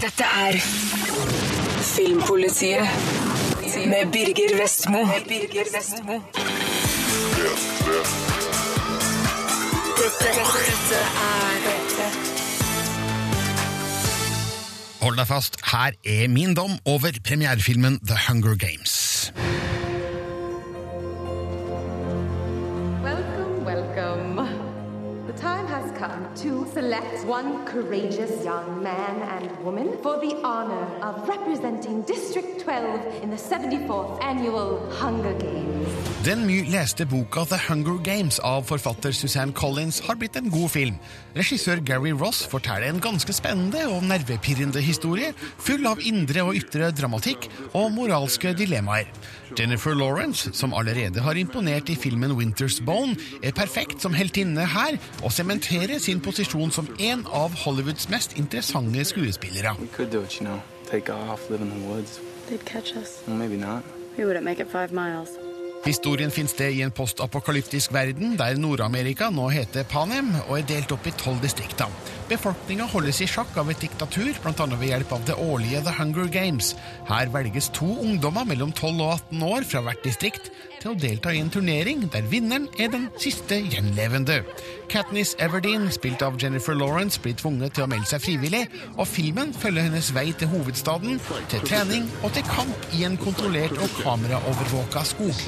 Dette er Filmpolitiet med Birger Vestmo. Dette, dette er Hold deg fast, her er min dom over premierefilmen The Hunger Games. Come to select one courageous young man and woman for the honor of representing District 12 in the 74th annual Hunger Games. Den mye leste boka The Hunger Games av forfatter Suzanne Collins har blitt en god film. Regissør Gary Ross forteller en ganske spennende og nervepirrende historie, full av indre og ytre dramatikk og moralske dilemmaer. Jennifer Lawrence, som allerede har imponert i filmen Winter's Bone, er perfekt som heltinne her og sementerer sin posisjon som en av Hollywoods mest interessante skuespillere. We could do it, you know. Take off, live in the woods. They'd catch us. Well, maybe not. We wouldn't make it five miles. Historien finner sted i en postapokalyptisk verden der Nord-Amerika nå heter Panem og er delt opp i tolv distrikter. Befolkninga holdes i sjakk av et diktatur, bl.a. ved hjelp av det årlige The Hunger Games. Her velges to ungdommer mellom 12 og 18 år fra hvert distrikt til å delta i en turnering der vinneren er den siste gjenlevende. Katniss Everdeen, spilt av Jennifer Lawrence, blir tvunget til å melde seg frivillig, og filmen følger hennes vei til hovedstaden, til trening og til kamp i en kontrollert og kameraovervåka skog.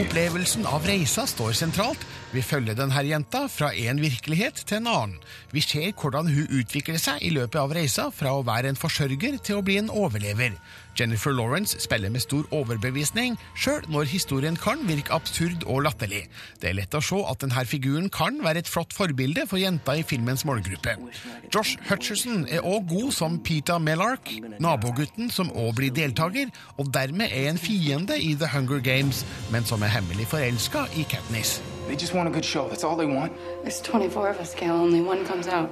Opplevelsen av reisa står sentralt. Vi følger denne jenta fra en virkelighet til en annen. Vi ser hvordan hun utvikler seg i løpet av reisa fra å være en forsørger til å bli en overlever. Jennifer Lawrence spiller med stor overbevisning, sjøl når historien kan virke absurd og latterlig. Det er lett å se at denne figuren kan være et flott forbilde for jenta i filmens målgruppe. Josh Hutcherson er òg god som Peta Melark, nabogutten som òg blir deltaker, og dermed er en fiende i The Hunger Games, men som er hemmelig forelska i Katniss. They just want a good show. That's all they want. There's 24 of us, Gail. Only one comes out.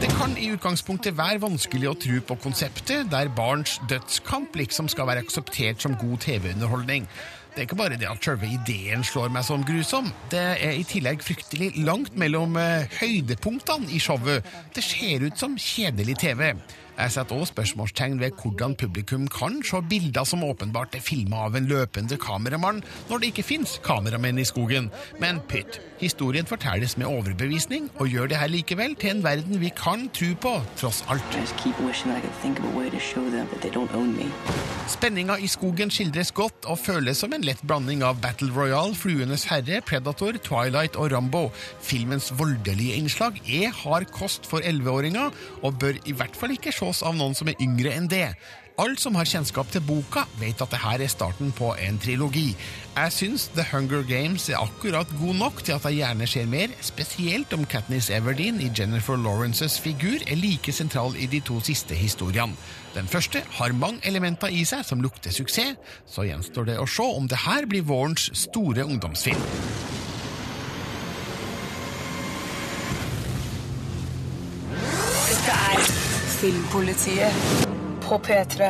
Det kan i utgangspunktet være vanskelig å tro på konseptet der barns dødskamp liksom skal være akseptert som god TV-underholdning. Det er ikke bare det at selve ideen slår meg som grusom. Det er i tillegg fryktelig langt mellom eh, høydepunktene i showet. Det ser ut som kjedelig TV. Jeg setter også spørsmålstegn ved hvordan publikum kan se bilder som åpenbart er filma av en løpende kameramann, når det ikke fins kameramenn i skogen. Men pytt, historien fortelles med overbevisning, og gjør det her likevel til en verden vi kan tro på, tross alt. Spenninga i skogen skildres godt og føles som en lett blanding av Battle Royale, Fluenes herre, Predator, Twilight og Rambo. Filmens voldelige innslag er hard kost for 11-åringer, og bør i hvert fall ikke ses av noen som er yngre enn det. Alle som har kjennskap til boka, vet at dette er starten på en trilogi. Jeg syns The Hunger Games er akkurat god nok til at jeg gjerne ser mer, spesielt om Katniss Everdeen i Jennifer Lawrences figur er like sentral i de to siste historiene. Den første har mange elementer i seg som lukter suksess, så gjenstår det å se om det her blir vårens store ungdomsfilm. Filmpolitiet på P3.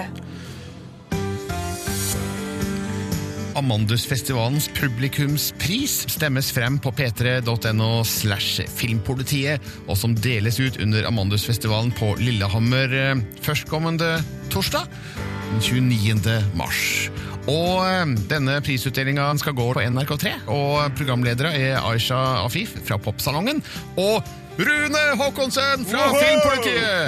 Amandusfestivalens publikumspris stemmes frem på p3.no slash filmpolitiet, og som deles ut under Amandusfestivalen på Lillehammer eh, førstkommende torsdag, den 29. mars. Og eh, denne prisutdelinga skal gå på NRK3, og programledere er Aisha Afif fra Popsalongen og Rune Håkonsen fra Filmpolitiet!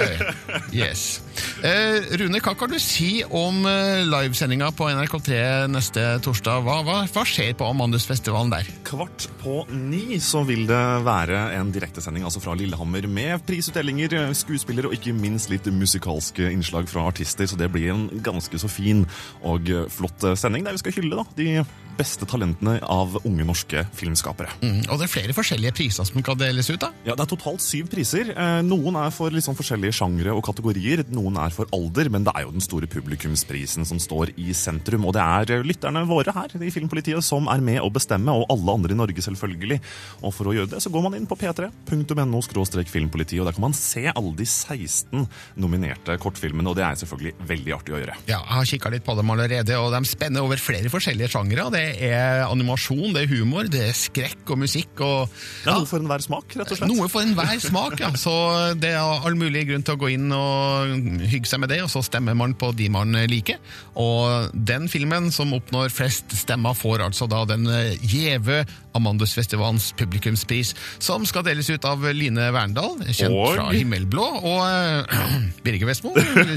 Yes. Eh, Rune, hva kan du si om eh, livesendinga på NRK3 neste torsdag? Hva, hva, hva skjer på Amandusfestivalen der? Kvart på ni så vil det være en direktesending altså fra Lillehammer med prisutdelinger, skuespillere og ikke minst litt musikalske innslag fra artister. Så det blir en ganske så fin og flott sending der vi skal hylle da, de beste talentene av unge norske filmskapere. Mm, og det er flere forskjellige priser som kan deles ut, da? Ja, Det er totalt syv priser. Eh, Noen er for sånn forskjellige sjangre og kategorier. Noen er for alder, men det er jo den store publikumsprisen som står i sentrum. Og det er lytterne våre her i Filmpolitiet som er med å bestemme, og alle andre i Norge selvfølgelig. Og for å gjøre det så går man inn på p3.no filmpolitiet, og der kan man se alle de 16 nominerte kortfilmene, og det er selvfølgelig veldig artig å gjøre. Ja, jeg har kikka litt på dem allerede, og de spenner over flere forskjellige sjangre. og Det er animasjon, det er humor, det er skrekk og musikk. og er noe for enhver smak, rett og slett. Noe for enhver smak, ja. Så det er all mulig grunn til å gå inn og hygge seg med det, og så stemmer man på de man liker. Og den filmen som oppnår flest stemmer, får altså da den gjeve Amandusfestivalens publikumspris, som skal deles ut av Line Verndal, kjent Og- fra Himmelblå, og uh, Birger Vestmo,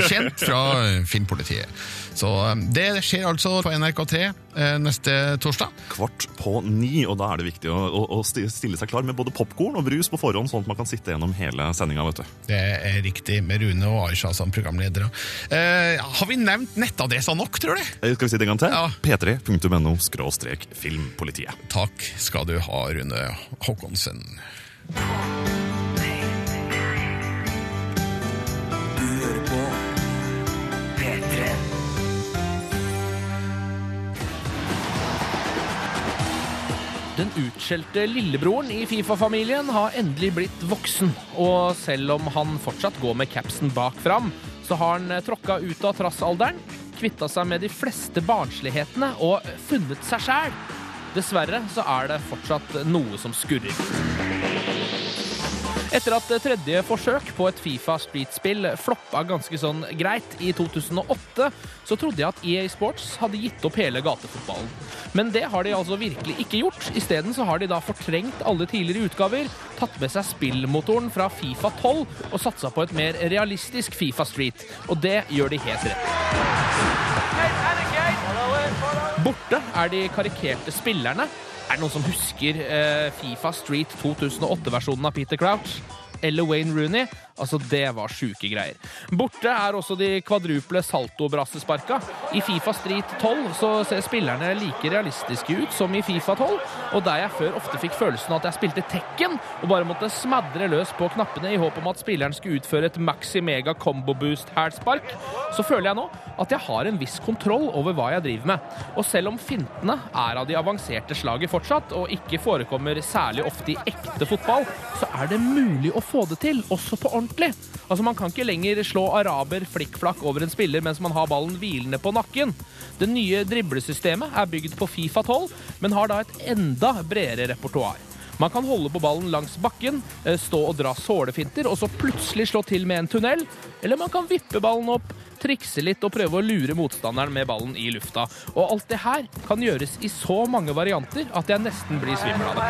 kjent fra Filmpolitiet. Så eh, det skjer altså på NRK3 eh, neste torsdag. Kvart på ni, og da er det viktig å, å, å stille seg klar med både popkorn og brus på forhånd, sånn at man kan sitte gjennom hele sendinga. vet du. Det er riktig, med Rune og Aisha som programledere. Eh, har vi nevnt nettadressa nok, tror du? Skal vi si det en gang til? Ja. p3.no skråstrek filmpolitiet. Takk skal du ha, Rune Håkonsen. Du hører på P3. Den utskjelte lillebroren i Fifa-familien har endelig blitt voksen. Og selv om han fortsatt går med capsen bak fram, så har han eh, tråkka ut av trassalderen, kvitta seg med de fleste barnslighetene og funnet seg sjæl. Dessverre så er det fortsatt noe som skurrer. Etter at tredje forsøk på et Fifa Street-spill floppa ganske sånn greit i 2008, så trodde jeg at EA Sports hadde gitt opp hele gatefotballen. Men det har de altså virkelig ikke gjort. Isteden så har de da fortrengt alle tidligere utgaver, tatt med seg spillmotoren fra Fifa 12 og satsa på et mer realistisk Fifa Street. Og det gjør de helt rett Borte er de karikerte spillerne. Er det noen som husker eh, Fifa Street 2008-versjonen av Peter Crouch? Eller Wayne Rooney? Altså, det var sjuke greier. Borte er også de kvadruple saltobrassesparka. I Fifa Street 12 så ser spillerne like realistiske ut som i Fifa 12, og der jeg før ofte fikk følelsen av at jeg spilte Tekken og bare måtte smadre løs på knappene i håp om at spilleren skulle utføre et maxi mega combo boost hælspark, så føler jeg nå at jeg har en viss kontroll over hva jeg driver med. Og selv om fintene er av de avanserte slaget fortsatt, og ikke forekommer særlig ofte i ekte fotball, så er det mulig å få det til, også på ordentlig. Altså Man kan ikke lenger slå araber flikkflakk over en spiller mens man har ballen hvilende på nakken. Det nye driblesystemet er bygd på Fifa 12, men har da et enda bredere repertoar. Man kan holde på ballen langs bakken, eh, stå og dra sålefinter, og så plutselig slå til med en tunnel. Eller man kan vippe ballen opp, trikse litt og prøve å lure motstanderen med ballen i lufta. Og alt det her kan gjøres i så mange varianter at jeg nesten blir svimmel av det.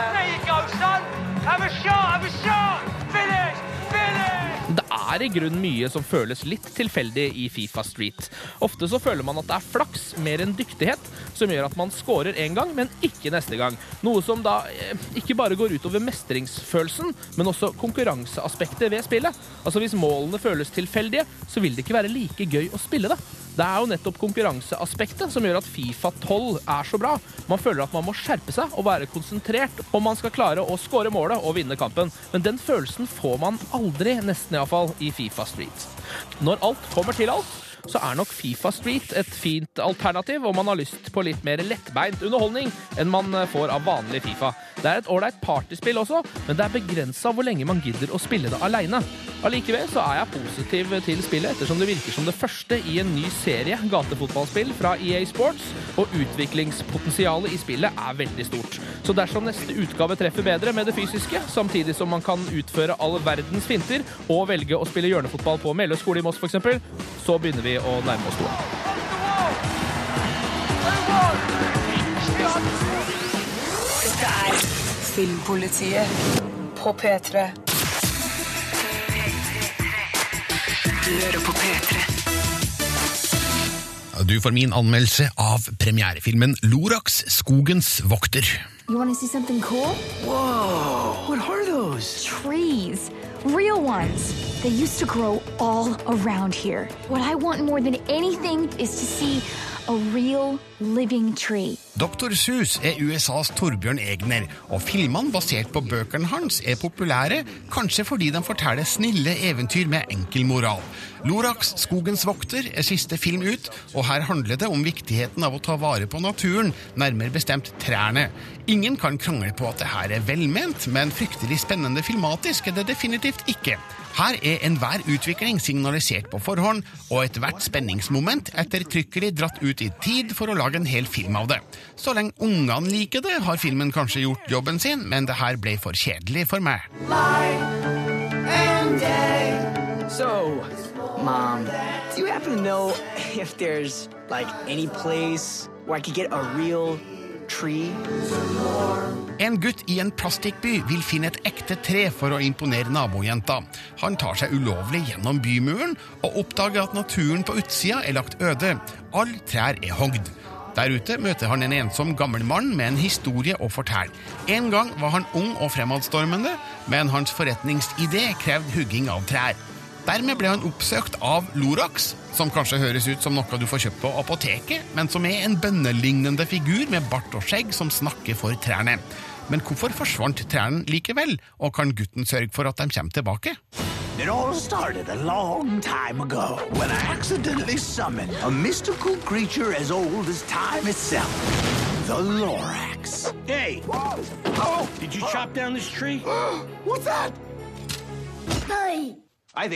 Er i grunnen mye som føles litt tilfeldig i Fifa Street. Ofte så føler man at det er flaks mer enn dyktighet som gjør at man scorer én gang, men ikke neste gang. Noe som da eh, ikke bare går utover mestringsfølelsen, men også konkurranseaspektet ved spillet. Altså Hvis målene føles tilfeldige, så vil det ikke være like gøy å spille det. Det er jo nettopp konkurranseaspektet som gjør at Fifa 12 er så bra. Man føler at man må skjerpe seg og være konsentrert om man skal klare å score målet og vinne kampen. Men den følelsen får man aldri, nesten iallfall, i Fifa Street. Når alt kommer til alt, så er nok Fifa Street et fint alternativ om man har lyst på litt mer lettbeint underholdning enn man får av vanlig Fifa. Det er et ålreit partyspill også, men det er begrensa hvor lenge man gidder å spille det aleine. Allikevel så er jeg positiv til spillet, ettersom det virker som det første i en ny serie gatefotballspill fra EA Sports, og utviklingspotensialet i spillet er veldig stort. Så dersom neste utgave treffer bedre med det fysiske, samtidig som man kan utføre all verdens finter og velge å spille hjørnefotball på Meløy skole i Moss f.eks., så begynner vi å nærme oss noe. Dette er Filmpolitiet på P3. Du hører på P3. Du får min anmeldelse av premierefilmen Lorax, skogens vokter. You want to see something cool? Whoa, what are those? Trees. Real ones. They used to grow all around here. What I want more than anything is to see a real living tree. Dr. Sus er USAs Torbjørn Egner, og filmene basert på bøkene hans er populære, kanskje fordi de forteller snille eventyr med enkel moral. Lorax, skogens vokter, er siste film ut, og her handler det om viktigheten av å ta vare på naturen, nærmere bestemt trærne. Ingen kan krangle på at det her er velment, men fryktelig spennende filmatisk er det definitivt ikke. Her er enhver utvikling signalisert på forhånd, og ethvert spenningsmoment ettertrykkelig dratt ut i tid for å lage en hel film av det. Så lenge ungene liker det, har filmen kanskje gjort jobben sin, men det her ble for kjedelig for meg. So, Mom, do you happen to know if there's, like, any place where I could? En gutt i en plastikkby vil finne et ekte tre for å imponere nabojenta. Han tar seg ulovlig gjennom bymuren og oppdager at naturen på utsida er lagt øde. Alle trær er hogd. Der ute møter han en ensom gammel mann med en historie å fortelle. En gang var han ung og fremadstormende, men hans forretningsidé krevde hugging av trær. Dermed ble han oppsøkt av Lorax, som kanskje høres ut som noe du får kjøpt på apoteket, men som er en bønnelignende figur med bart og skjegg som snakker for trærne. Men hvorfor forsvant trærne likevel, og kan gutten sørge for at de kommer tilbake? It all started a long time ago when I accidentally summoned a mystical creature as old as time itself. The Lorax. Hey! Oh! Did you chop down this tree? What's that? I.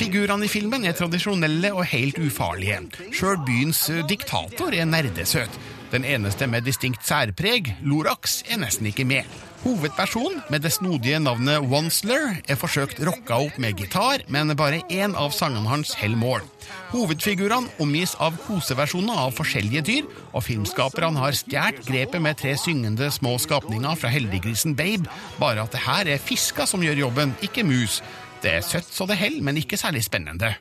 Figurene i filmen er tradisjonelle og helt ufarlige. Sjøl byens eh, diktator er nerdesøt. Den eneste med distinkt særpreg, Lorax, er nesten ikke med. Hovedpersonen, med det snodige navnet Wonsler, er forsøkt rocka opp med gitar, men bare én av sangene hans holder mål. Hovedfigurene omgis av koseversjoner av forskjellige dyr, og filmskaperne har stjålet grepet med tre syngende små skapninger fra heldiggrisen Babe, bare at det her er fisker som gjør jobben, ikke mus. Det er søtt så det holder, men ikke særlig spennende.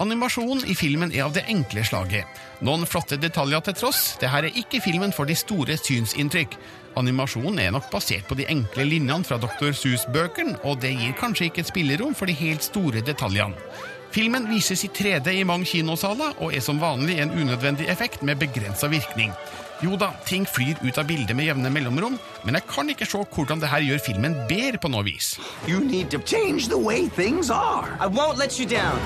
Animasjonen i filmen er av det enkle slaget. Noen flotte detaljer til tross, det her er ikke filmen for de store synsinntrykk. Animasjonen er nok basert på de enkle linjene fra Dr. Seuss-bøkene, og det gir kanskje ikke et spillerom for de helt store detaljene. Filmen vises i 3D i mange kinosaler, og er som vanlig en unødvendig effekt med begrensa virkning. Jo da, ting flyr ut av bildet med jevne mellomrom, men jeg kan ikke se hvordan det her gjør filmen bedre på noe vis. You need to change the way things are. I won't let you down.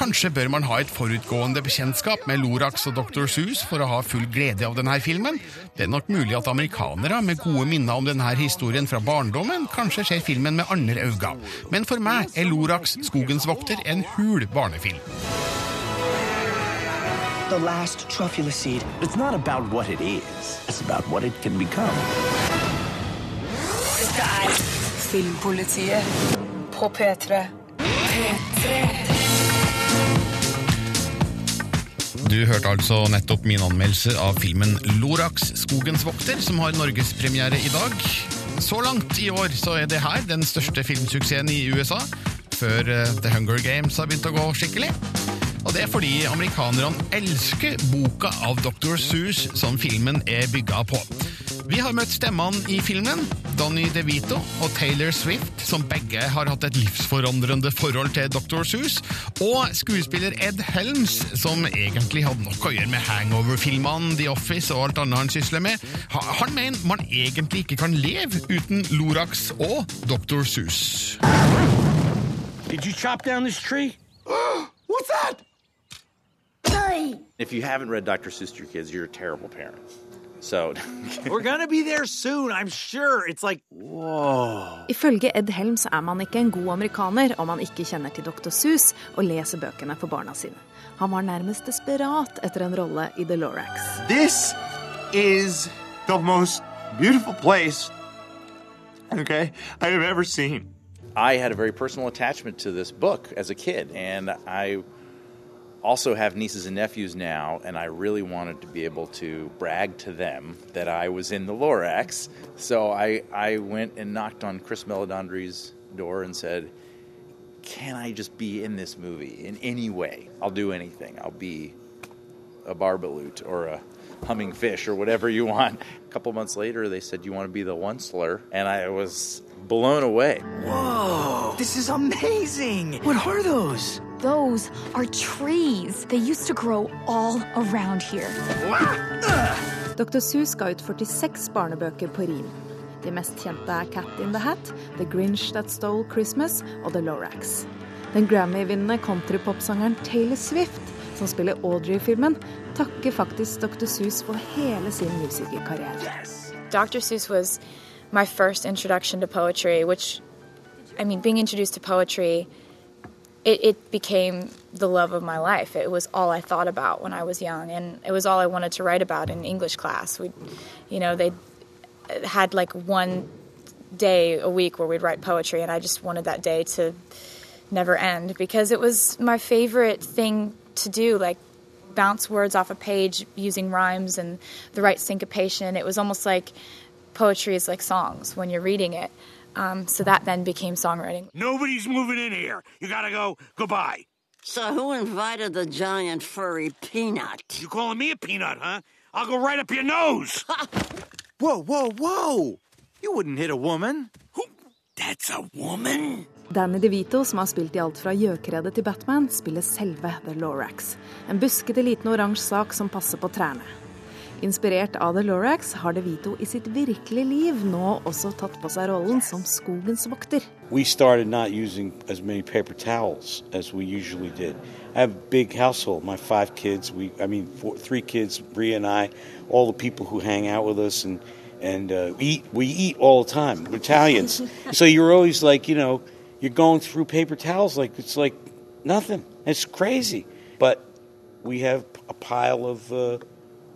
Kanskje bør man ha et forutgående bekjentskap med Lorax og Dr. Seuss for å ha full glede av denne filmen. Det er nok mulig at amerikanere med gode minner om denne historien fra barndommen kanskje ser filmen med andre øyne. Men for meg er Lorax Skogens vokter en hul barnefilm. The last truffula seed. It's not about what it is. It's about what it can become. Dette er Filmpolitiet på P3. P3. Du hørte altså nettopp min anmeldelse av filmen Lorax Skogens vokter, som har norgespremiere i dag. Så langt i år så er det her den største filmsuksessen i USA, før eh, The Hunger Games har begynt å gå skikkelig. Og det er fordi amerikanerne elsker boka av Dr. Seuss som filmen er bygga på. Vi har møtt stemmene i filmen, Donny DeVito og Taylor Swift, som begge har hatt et livsforandrende forhold til Dr. Seuss, og skuespiller Ed Helms, som egentlig hadde nok å gjøre med hangover-filmene, The Office og alt annet han sysler med. Han mener man egentlig ikke kan leve uten Lorax og Dr. Seuss. Did you chop down this tree? What's that? If you haven't read Dr. Seuss to your kids, you're a terrible parent. So, We're gonna be there soon, I'm sure. It's like, whoa. Ifølge Ed Helms er man ikke en god amerikaner om man ikke kjenner til Dr. Seuss og leser bøkene for barna sine. Han var nærmest desperat etter en rolle i The Lorax. This is the most beautiful place, okay, I have ever seen. I had a very personal attachment to this book as a kid, and I also have nieces and nephews now, and I really wanted to be able to brag to them that I was in the Lorax. So I, I went and knocked on Chris Melodondri's door and said, Can I just be in this movie in any way? I'll do anything. I'll be a barbaloot or a humming fish or whatever you want. A couple months later, they said, You want to be the Onceler? And I was blown away. Whoa, this is amazing. What are those? Those are trees. They used to grow all around here. Dr. Seuss ga ut 46 barnebøker på rim. De mest kjente er Cat in the Hat, The Grinch That Stole Christmas og The Lorax. Den Grammy-vinnende countrypopsangeren Taylor Swift, som spiller Audrey i filmen, takker faktisk Dr. Seuss for hele sin musikerkarriere. Dr. Seuss was my first introduction to poetry, which I mean, being introduced to poetry, it, it became the love of my life. It was all I thought about when I was young, and it was all I wanted to write about in English class. We, you know, they had like one day a week where we'd write poetry, and I just wanted that day to never end because it was my favorite thing to do. Like bounce words off a page using rhymes and the right syncopation. It was almost like poetry is like songs when you're reading it. Um, so that then became songwriting. Nobody's moving in here. You gotta go. Goodbye. So who invited the giant furry peanut? You calling me a peanut, huh? I'll go right up your nose. whoa, whoa, whoa! You wouldn't hit a woman. Who? That's a woman? Danny DeVito, som har spilt i alt fra gjøkeredet til Batman, spiller selve The Lorax. En buskete liten oransje sak som passer på trærne. Inspirert av The Lorax har DeVito i sitt virkelige liv nå også tatt på seg rollen som skogens vokter. We started not using as many paper towels as we usually did. I have a big household. My five kids. We, I mean, four, three kids. Bria and I. All the people who hang out with us and and uh, eat. We eat all the time. We're Italians, so you're always like, you know, you're going through paper towels like it's like nothing. It's crazy, but we have a pile of. Uh,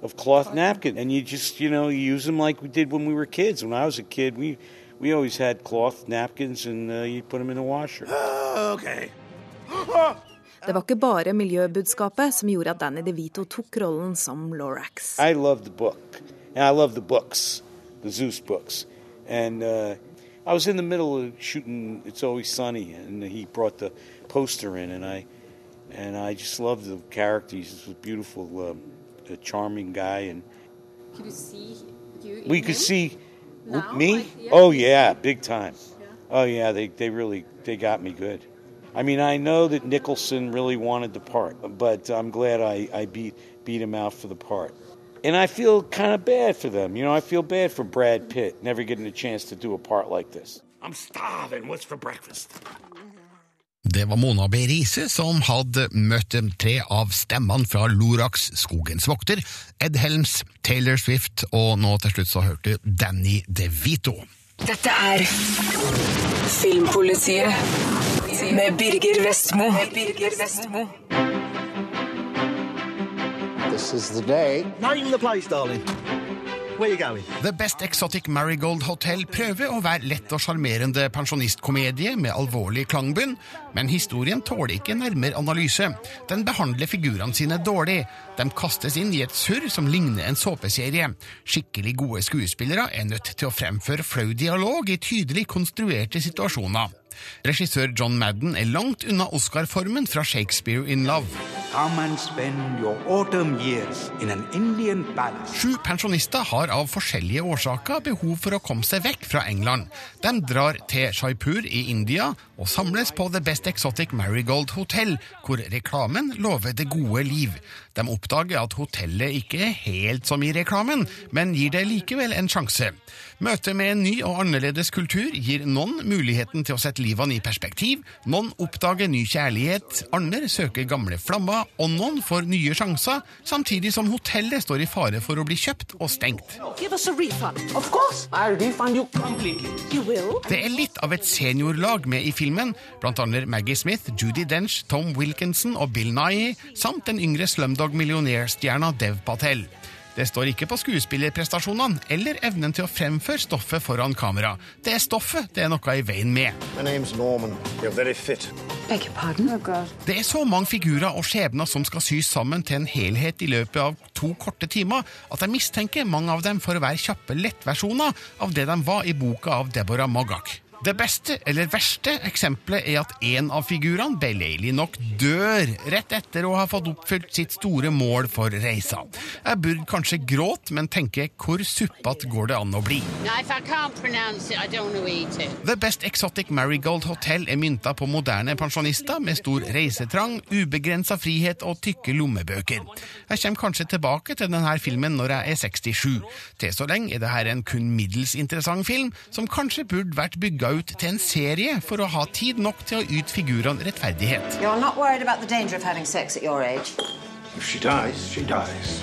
of cloth napkin, and you just you know you use them like we did when we were kids. When I was a kid, we we always had cloth napkins, and uh, you put them in the washer. okay. Det var ikke bare miljøbudskapet som gjorde at Danny DeVito tok rollen som Lorax. I love the book, and I love the books, the Zeus books, and uh, I was in the middle of shooting "It's Always Sunny," and he brought the poster in, and I and I just loved the characters. It was beautiful. Um, a charming guy, and Could you see you? we in could him? see Now, me. like, yeah? Oh yeah, big time. Oh yeah, they they really they got me good. I mean, I know that Nicholson really wanted the part, but I'm glad I, I beat beat him out for the part. And I feel kind of bad for them. You know, I feel bad for Brad Pitt never getting a chance to do a part like this. I'm starving. What's for breakfast? Det var Mona B. Riise som hadde møtt tre av stemmene fra Lorax, Skogens vokter, Ed Helms, Taylor Swift, og nå til slutt så hørte du Danny DeVito. Dette er Filmpolitiet med Birger Vestmo. Birger Vestmo. This is the day. Name the place, darling. The Best Exotic Marigold Hotel prøver å være lett og sjarmerende pensjonistkomedie med alvorlig klangbunn, men historien tåler ikke nærmere analyse. Den behandler figurene sine dårlig. De kastes inn i et surr som ligner en såpeserie. Skikkelig gode skuespillere er nødt til å fremføre flau dialog i tydelig konstruerte situasjoner. Regissør John Madden er langt unna Oscar-formen fra Shakespeare in Love. Sju pensjonister har av forskjellige årsaker behov for å komme seg vekk fra England. De drar til Shaipur i India og samles på The Best Exotic Marigold Hotel, hvor reklamen lover det gode liv. De oppdager at hotellet ikke er helt som i reklamen, men gir det likevel en sjanse. Møtet med en ny og annerledes kultur gir noen muligheten til å sette livene i perspektiv, noen oppdager ny kjærlighet, andre søker gamle flammer, og noen får nye sjanser, samtidig som hotellet står i fare for å bli kjøpt og stengt. Det er litt av et seniorlag med i filmen, blant annet Maggie Smith, Judy Dench, Tom Wilkinson og Bill Nye, samt den yngre Slumdog-millionærstjerna Dev Patel. Det står ikke på skuespillerprestasjonene eller evnen til å fremføre stoffet foran kamera. Det er stoffet det er noe i veien med. My name's Norman. You're very fit. Beg your pardon? Oh, Det er så mange figurer og skjebner som skal sys sammen til en helhet i løpet av to korte timer, at jeg mistenker mange av dem for å være kjappe lettversjoner av det de var i boka av Deborah Mogak. Det beste, eller verste, eksempelet er at en av figurene beleilig nok dør rett etter å ha fått oppfylt sitt store mål for reisa. Jeg burde kanskje gråte, men tenker hvor suppete går det an å bli? It. The Best Exotic Marigold Hotel er mynta på moderne pensjonister med stor reisetrang, ubegrensa frihet og tykke lommebøker. Jeg kommer kanskje tilbake til denne filmen når jeg er 67. Til så lenge er dette en kun middels interessant film, som kanskje burde vært bygga ut til en serie for å ha tid nok til å yte figurene rettferdighet. You're not worried about the danger of having sex at your age? If she dies, she dies.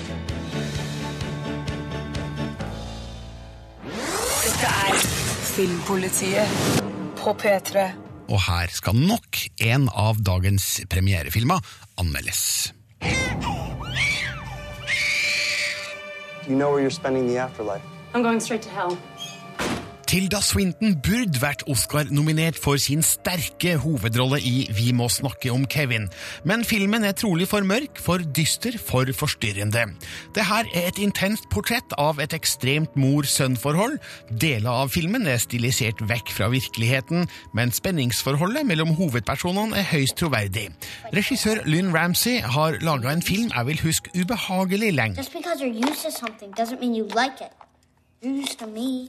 Dette er Filmpolitiet på P3. og her skal nok en av dagens premierefilmer anmeldes. You know where you're spending the afterlife? I'm going straight to hell. Tilda Swinton burde vært Oscar-nominert for sin sterke hovedrolle i Vi må snakke om Kevin, men filmen er trolig for mørk, for dyster, for forstyrrende. Det her er et intenst portrett av et ekstremt mor-sønn-forhold. Deler av filmen er stilisert vekk fra virkeligheten, men spenningsforholdet mellom hovedpersonene er høyst troverdig. Regissør Lynn Ramsey har laga en film jeg vil huske ubehagelig lenge. Just because you're used to something doesn't mean you like it. You're used to me.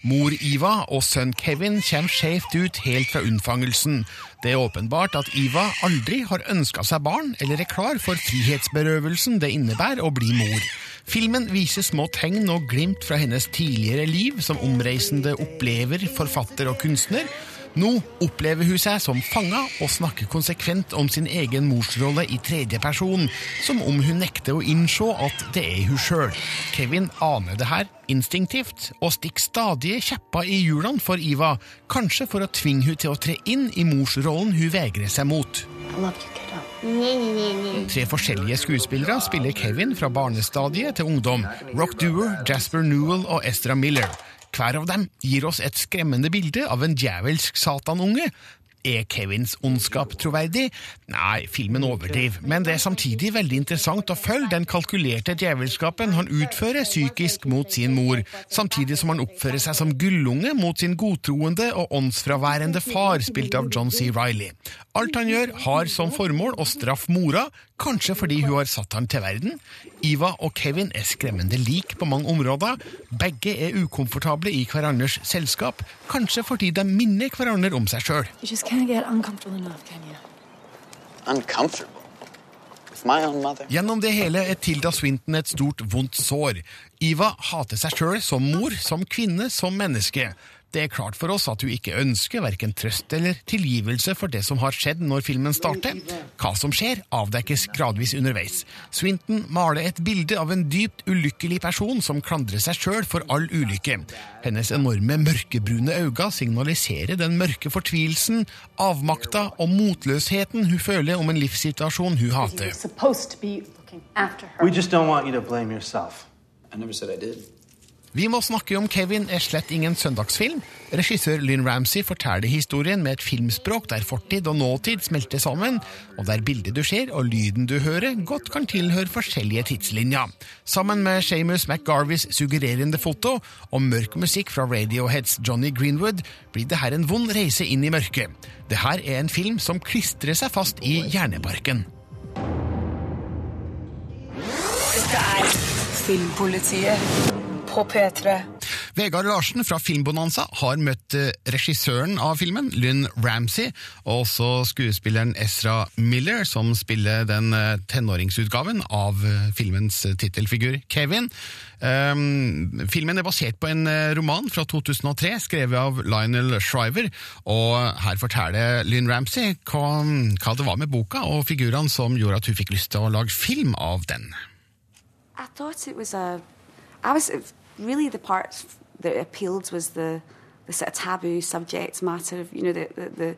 Mor Iva og sønn Kevin kommer skjevt ut helt fra unnfangelsen. Det er åpenbart at Iva aldri har ønska seg barn, eller er klar for frihetsberøvelsen det innebærer å bli mor. Filmen viser små tegn og glimt fra hennes tidligere liv som omreisende opplever, forfatter og kunstner. Nå opplever hun seg som fanga og snakker konsekvent om sin egen morsrolle i tredje person, som om hun nekter å innse at det er hun sjøl. Kevin aner det her instinktivt og stikker stadige kjepper i hjulene for Iva, kanskje for å tvinge hun til å tre inn i morsrollen hun vegrer seg mot. Tre forskjellige skuespillere spiller Kevin fra barnestadiet til ungdom. Rock Doer, Jasper Newell og Estra Miller. Hver av dem gir oss et skremmende bilde av en djevelsk satanunge. Er Kevins ondskap troverdig? Nei, filmen overdriver, men det er samtidig veldig interessant å følge den kalkulerte djevelskapen han utfører psykisk mot sin mor, samtidig som han oppfører seg som gullunge mot sin godtroende og åndsfraværende far, spilt av John C. Riley. Alt han gjør, har som formål å straffe mora, kanskje fordi hun har satt han til verden. Iva og Kevin er skremmende lik på mange områder. Begge er ukomfortable i hverandres selskap, kanskje fordi de minner hverandre om seg sjøl. You just can't get uncomfortable enough, can you? Uncomfortable? With my own mother? Gjennom det hele er Tilda Swinton et stort, vondt sår. Iva hater seg sjøl som mor, som kvinne, som menneske. Det er klart for oss at hun ikke ønsker verken trøst eller tilgivelse for det som har skjedd når filmen starter. Hva som skjer, avdekkes gradvis underveis. Swinton maler et bilde av en dypt ulykkelig person som klandrer seg sjøl for all ulykke. Hennes enorme mørkebrune øyne signaliserer den mørke fortvilelsen, avmakta og motløsheten hun føler om en livssituasjon hun hater. We just don't want you to blame yourself. I never said I did. Vi må snakke om Kevin er slett ingen søndagsfilm. Regissør Lynn Ramsey forteller historien med et filmspråk der fortid og nåtid smelter sammen, og der bildet du ser og lyden du hører, godt kan tilhøre forskjellige tidslinjer. Sammen med Shamus McGarveys suggererende foto og mørk musikk fra Radioheads Johnny Greenwood blir det her en vond reise inn i mørket. Det her er en film som klistrer seg fast i hjernebarken. Dette er Filmpolitiet på P3. Vegard Larsen fra Filmbonanza har møtt eh, regissøren av filmen, Lynn Ramsey, og også skuespilleren Ezra Miller, som spiller den eh, tenåringsutgaven av eh, filmens tittelfigur Kevin. Um, filmen er basert på en roman fra 2003, skrevet av Lionel Shriver, og her forteller Lynn Ramsey hva, hva det var med boka og figurene som gjorde at hun fikk lyst til å lage film av den. I thought it was a. I was really the part that appealed was the the sort of taboo subject matter of you know the the, the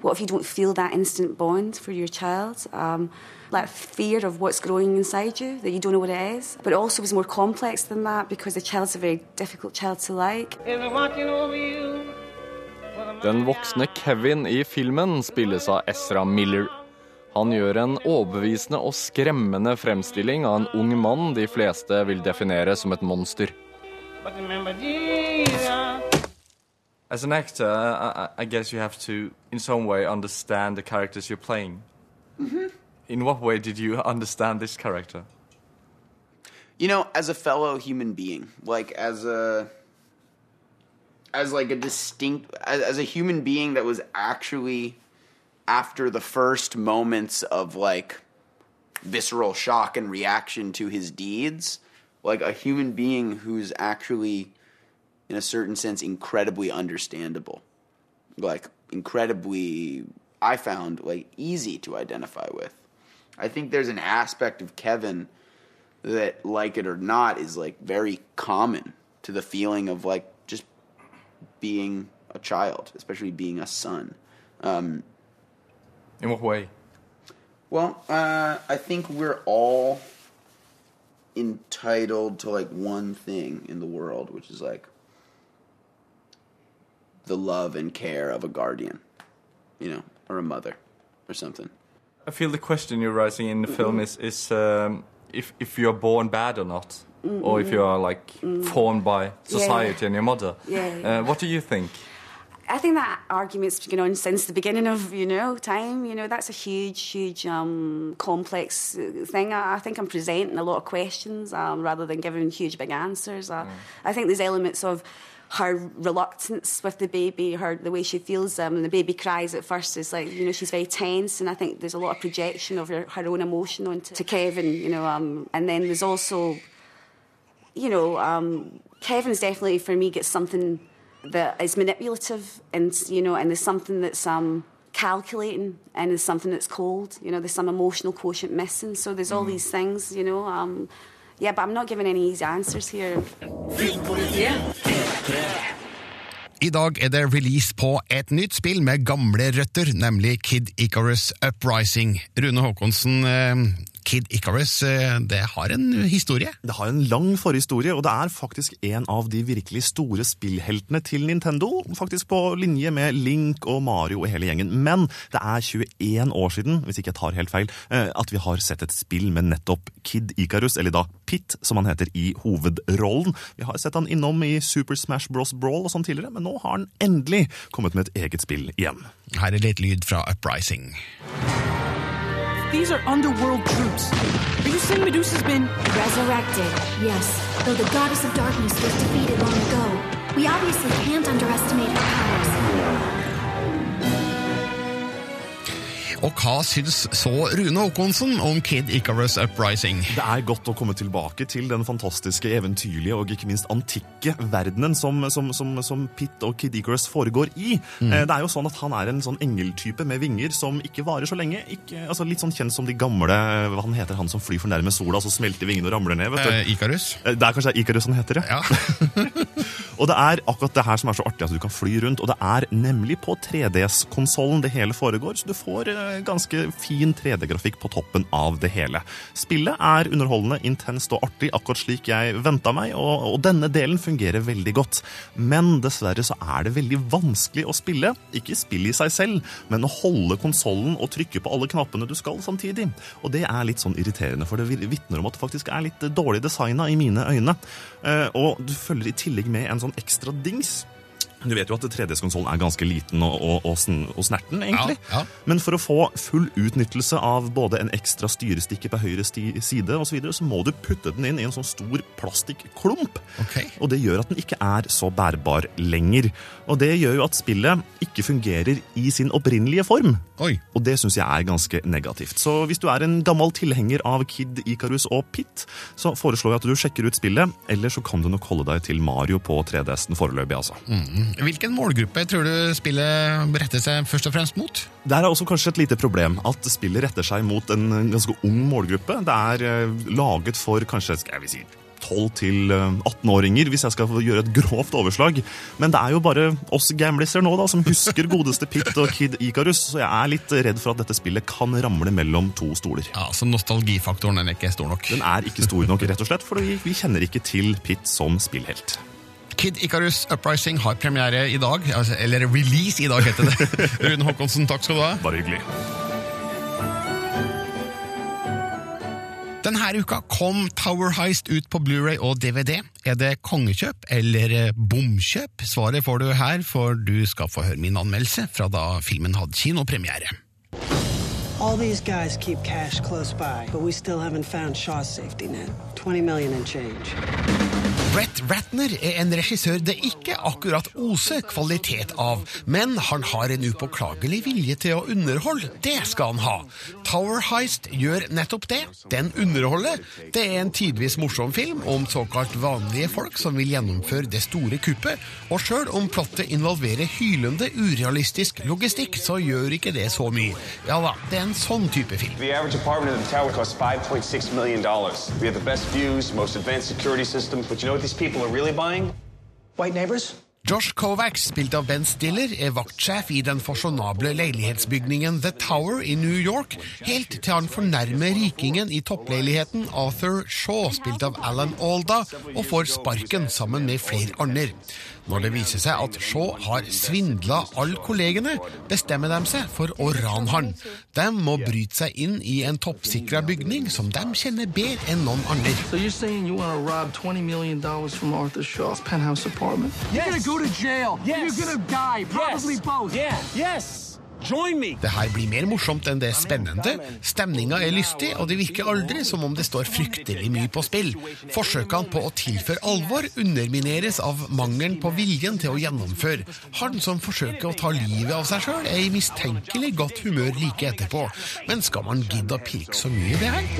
what if you don't feel that instant bond for your child um, like fear of what's growing inside you that you don't know what it is but it also was more complex than that because the child's a very difficult child to like Den voksne Kevin i filmen spilles av Ezra Miller. Han gjør en overbevisende og skremmende fremstilling av en ung mann de fleste vil definere som et monster. But remember Jesus. As an actor, I, I guess you have to, in some way, understand the characters you're playing. Mhm. In what way did you understand this character? You know, as a fellow human being, like as a as like a distinct as, as a human being that was actually after the first moments of like visceral shock and reaction to his deeds, like a human being who's actually in a certain sense incredibly understandable. Like incredibly I found like easy to identify with. I think there's an aspect of Kevin that like it or not is like very common to the feeling of like just being a child, especially being a son. Um, In what way? Well, uh, I think we're all entitled to like one thing in the world, which is like the love and care of a guardian, you know, or a mother, or something. I feel the question you're raising in the film is is um, if if you're born bad or not, or if you are like formed by society and your mother. Yeah, yeah. Uh, what do you think? I think that argument's been going on since the beginning of you know time. You know that's a huge, huge, um, complex uh, thing. I, I think I'm presenting a lot of questions um, rather than giving huge, big answers. Uh, I think there's elements of her reluctance with the baby, her the way she feels them, and the baby cries at first is like you know she's very tense, and I think there's a lot of projection of her, her own emotion onto to Kevin. You know, um, and then there's also you know, um, Kevin's definitely for me gets something that is manipulative, and you know, and there's something that's um, calculating, and there's something that's cold. You know, there's some emotional quotient missing. So there's all these things. You know, um, yeah, but I'm not giving any easy answers here. I dag er det release på et nytt spill med gamle røtter, nemlig Kid Icarus Uprising. Rune Haakonsen, eh, Kid Icarus, eh, det har en historie? Det har en lang forhistorie, og det er faktisk en av de virkelig store spillheltene til Nintendo. Faktisk på linje med Link og Mario og hele gjengen. Men det er 21 år siden, hvis ikke jeg tar helt feil, eh, at vi har sett et spill med nettopp Kid Icarus, eller da Pit, som han heter i hovedrollen. Vi har sett han innom i Super Smash Bros. Brawl og sånn tidligere, men nå har han endelig kommet med et eget spill igjen. Her er litt lyd fra Uprising. These are underworld troops. Are you saying Medusa's been Resurrected, yes. Though the goddess of darkness was defeated long ago, we obviously can't underestimate her powers. Og hva syns så Rune Håkonsen om Kid Icarus Uprising? Det er godt å komme tilbake til den fantastiske, eventyrlige og ikke minst antikke verdenen som, som, som, som Pitt og Kid Icarus foregår i. Mm. Eh, Det er jo sånn at Han er en sånn engeltype med vinger som ikke varer så lenge. Ikke, altså Litt sånn kjent som de gamle Hva han heter han som flyr for nærme sola, så smelter vingene og ramler ned? vet du? Eh, Icarus? Eh, Det er kanskje Icarus han heter, ja. og det er akkurat det her som er så artig, at du kan fly rundt. Og det er nemlig på 3DS-konsollen det hele foregår, så du får eh, ganske fin 3D-grafikk på toppen av det hele. Spillet er underholdende, intenst og artig, akkurat slik jeg venta meg, og, og denne delen fungerer veldig godt. Men dessverre så er det veldig vanskelig å spille. Ikke spill i seg selv, men å holde konsollen og trykke på alle knappene du skal samtidig. Og det er litt sånn irriterende, for det vitner om at det faktisk er litt dårlig designa i mine øyne. Eh, Og du følger i tillegg med en sånn ekstra dings. Du vet jo at 3DS-konsollen er ganske liten og, og, og, og snerten, egentlig. Ja, ja. Men for å få full utnyttelse av både en ekstra styrestikke på høyre side og så, videre, så må du putte den inn i en sånn stor plastikklump. Og det gjør at den ikke er så bærbar lenger. Og det gjør jo at spillet ikke fungerer i sin opprinnelige form. Oi. Og det syns jeg er ganske negativt. Så hvis du er en gammel tilhenger av Kid Icarus og Pit, så foreslår jeg at du sjekker ut spillet, eller så kan du nok holde deg til Mario på 3DS-en foreløpig, altså. Mm. Hvilken målgruppe tror du spillet retter seg først og fremst mot? Der er også kanskje et lite problem at spillet retter seg mot en ganske ung målgruppe. Det er eh, laget for kanskje skal jeg si, 12 til eh, 18-åringer, hvis jeg skal gjøre et grovt overslag. Men det er jo bare oss gamliser nå da, som husker godeste Pitt og Kid Icarus, så jeg er litt redd for at dette spillet kan ramle mellom to stoler. Ja, Så nostalgifaktoren er ikke stor nok? Den er ikke stor nok, rett og slett, for vi, vi kjenner ikke til Pitt som spillhelt. Kid Icarus Uprising har premiere i dag. Altså, eller release i dag, heter det. Rune Håkonsen, takk skal du ha. Bare hyggelig. Denne uka kom Tower Heist ut på Blu-ray og DVD. Er det kongekjøp eller eh, bomkjøp? Svaret får du her, for du skal få høre min anmeldelse fra da filmen hadde kinopremiere. All these guys keep cash close by, but we still haven't found Shaw's safety net. 20 million and change. Brett Ratner er en regissør det ikke akkurat oser kvalitet av, men han har en upåklagelig vilje til å underholde. Det skal han ha. Tower Heist gjør nettopp det. Den underholder. Det er en tidvis morsom film om såkalt vanlige folk som vil gjennomføre det store kuppet, og sjøl om plottet involverer hylende urealistisk logistikk, så gjør ikke det så mye. Ja da, det er en sånn type film. The average apartment in the tower costs $5.6 million. We have the best views, most advanced security systems, but you know what these people are really buying? White neighbors? Josh Kovacs, spilt av Ben Stiller, er vaktsjef i den fasjonable leilighetsbygningen The Tower i New York, helt til han fornærmer rikingen i toppleiligheten Arthur Shaw, spilt av Alan Alda, og får sparken sammen med flere andre. Når det viser seg at Shaw har svindla alle kollegene, bestemmer de seg for å rane han. De må bryte seg inn i en toppsikra bygning som de kjenner bedre enn noen andre. So you're saying you want to rob $20 million from Arthur Shaw's penthouse apartment? You're going to go to jail. Yes. You're to die. Probably Yes. both. Yeah. Yes. Join. Det her blir mer morsomt enn det er spennende. Stemninga er lystig, og det virker aldri som om det står fryktelig mye på spill. Forsøkene på å tilføre alvor undermineres av mangelen på viljen til å gjennomføre. Han som forsøker å ta livet av seg sjøl, er i mistenkelig godt humør like etterpå. Men skal man gidde å pirke så mye i det her?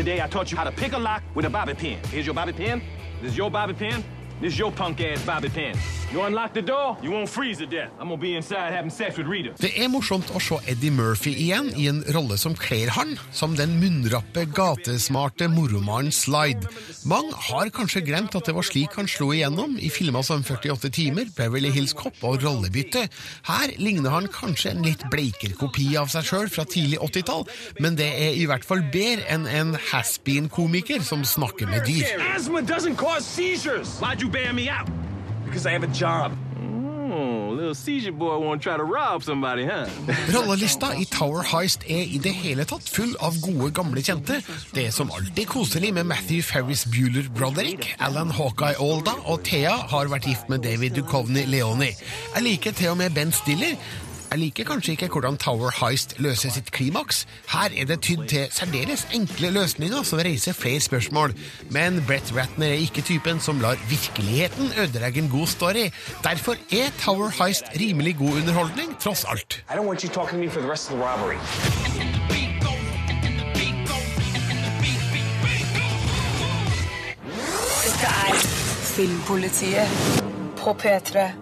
This your punk ass bobby pin. You unlock the door, you won't freeze to death. I'm gonna be inside having sex with Rita. Det er morsomt å se Eddie Murphy igjen i en rolle som kler han, som den munnrappe, gatesmarte moromannen Slide. Mange har kanskje glemt at det var slik han slo igjennom i filmer som 48 timer, Beverly Hills Cop og Rollebytte. Her ligner han kanskje en litt bleikere kopi av seg sjøl fra tidlig 80-tall, men det er i hvert fall bedre enn en has-been-komiker som snakker med dyr. Asthma doesn't cause seizures. Why'd you bail me out? Because I have a job. Oh, little seizure boy wanna try to rob somebody, huh? Rollelista i Tower Heist er i det hele tatt full av gode, gamle kjente. Det er som alltid koselig med Matthew Ferris Bueller Broderick, Alan Hawkeye Alda og Thea har vært gift med David Duchovny Leoni. Jeg liker til og med Ben Stiller. Jeg liker kanskje ikke hvordan Tower Heist løser sitt klimaks. Her er det tydd til særdeles enkle løsninger som reiser flere spørsmål. Men Brett Ratner er ikke typen som lar virkeligheten ødelegge en god story. Derfor er Tower Heist rimelig god underholdning, tross alt. I don't want you talking to me for the rest of the robbery. Dette er Filmpolitiet på P3.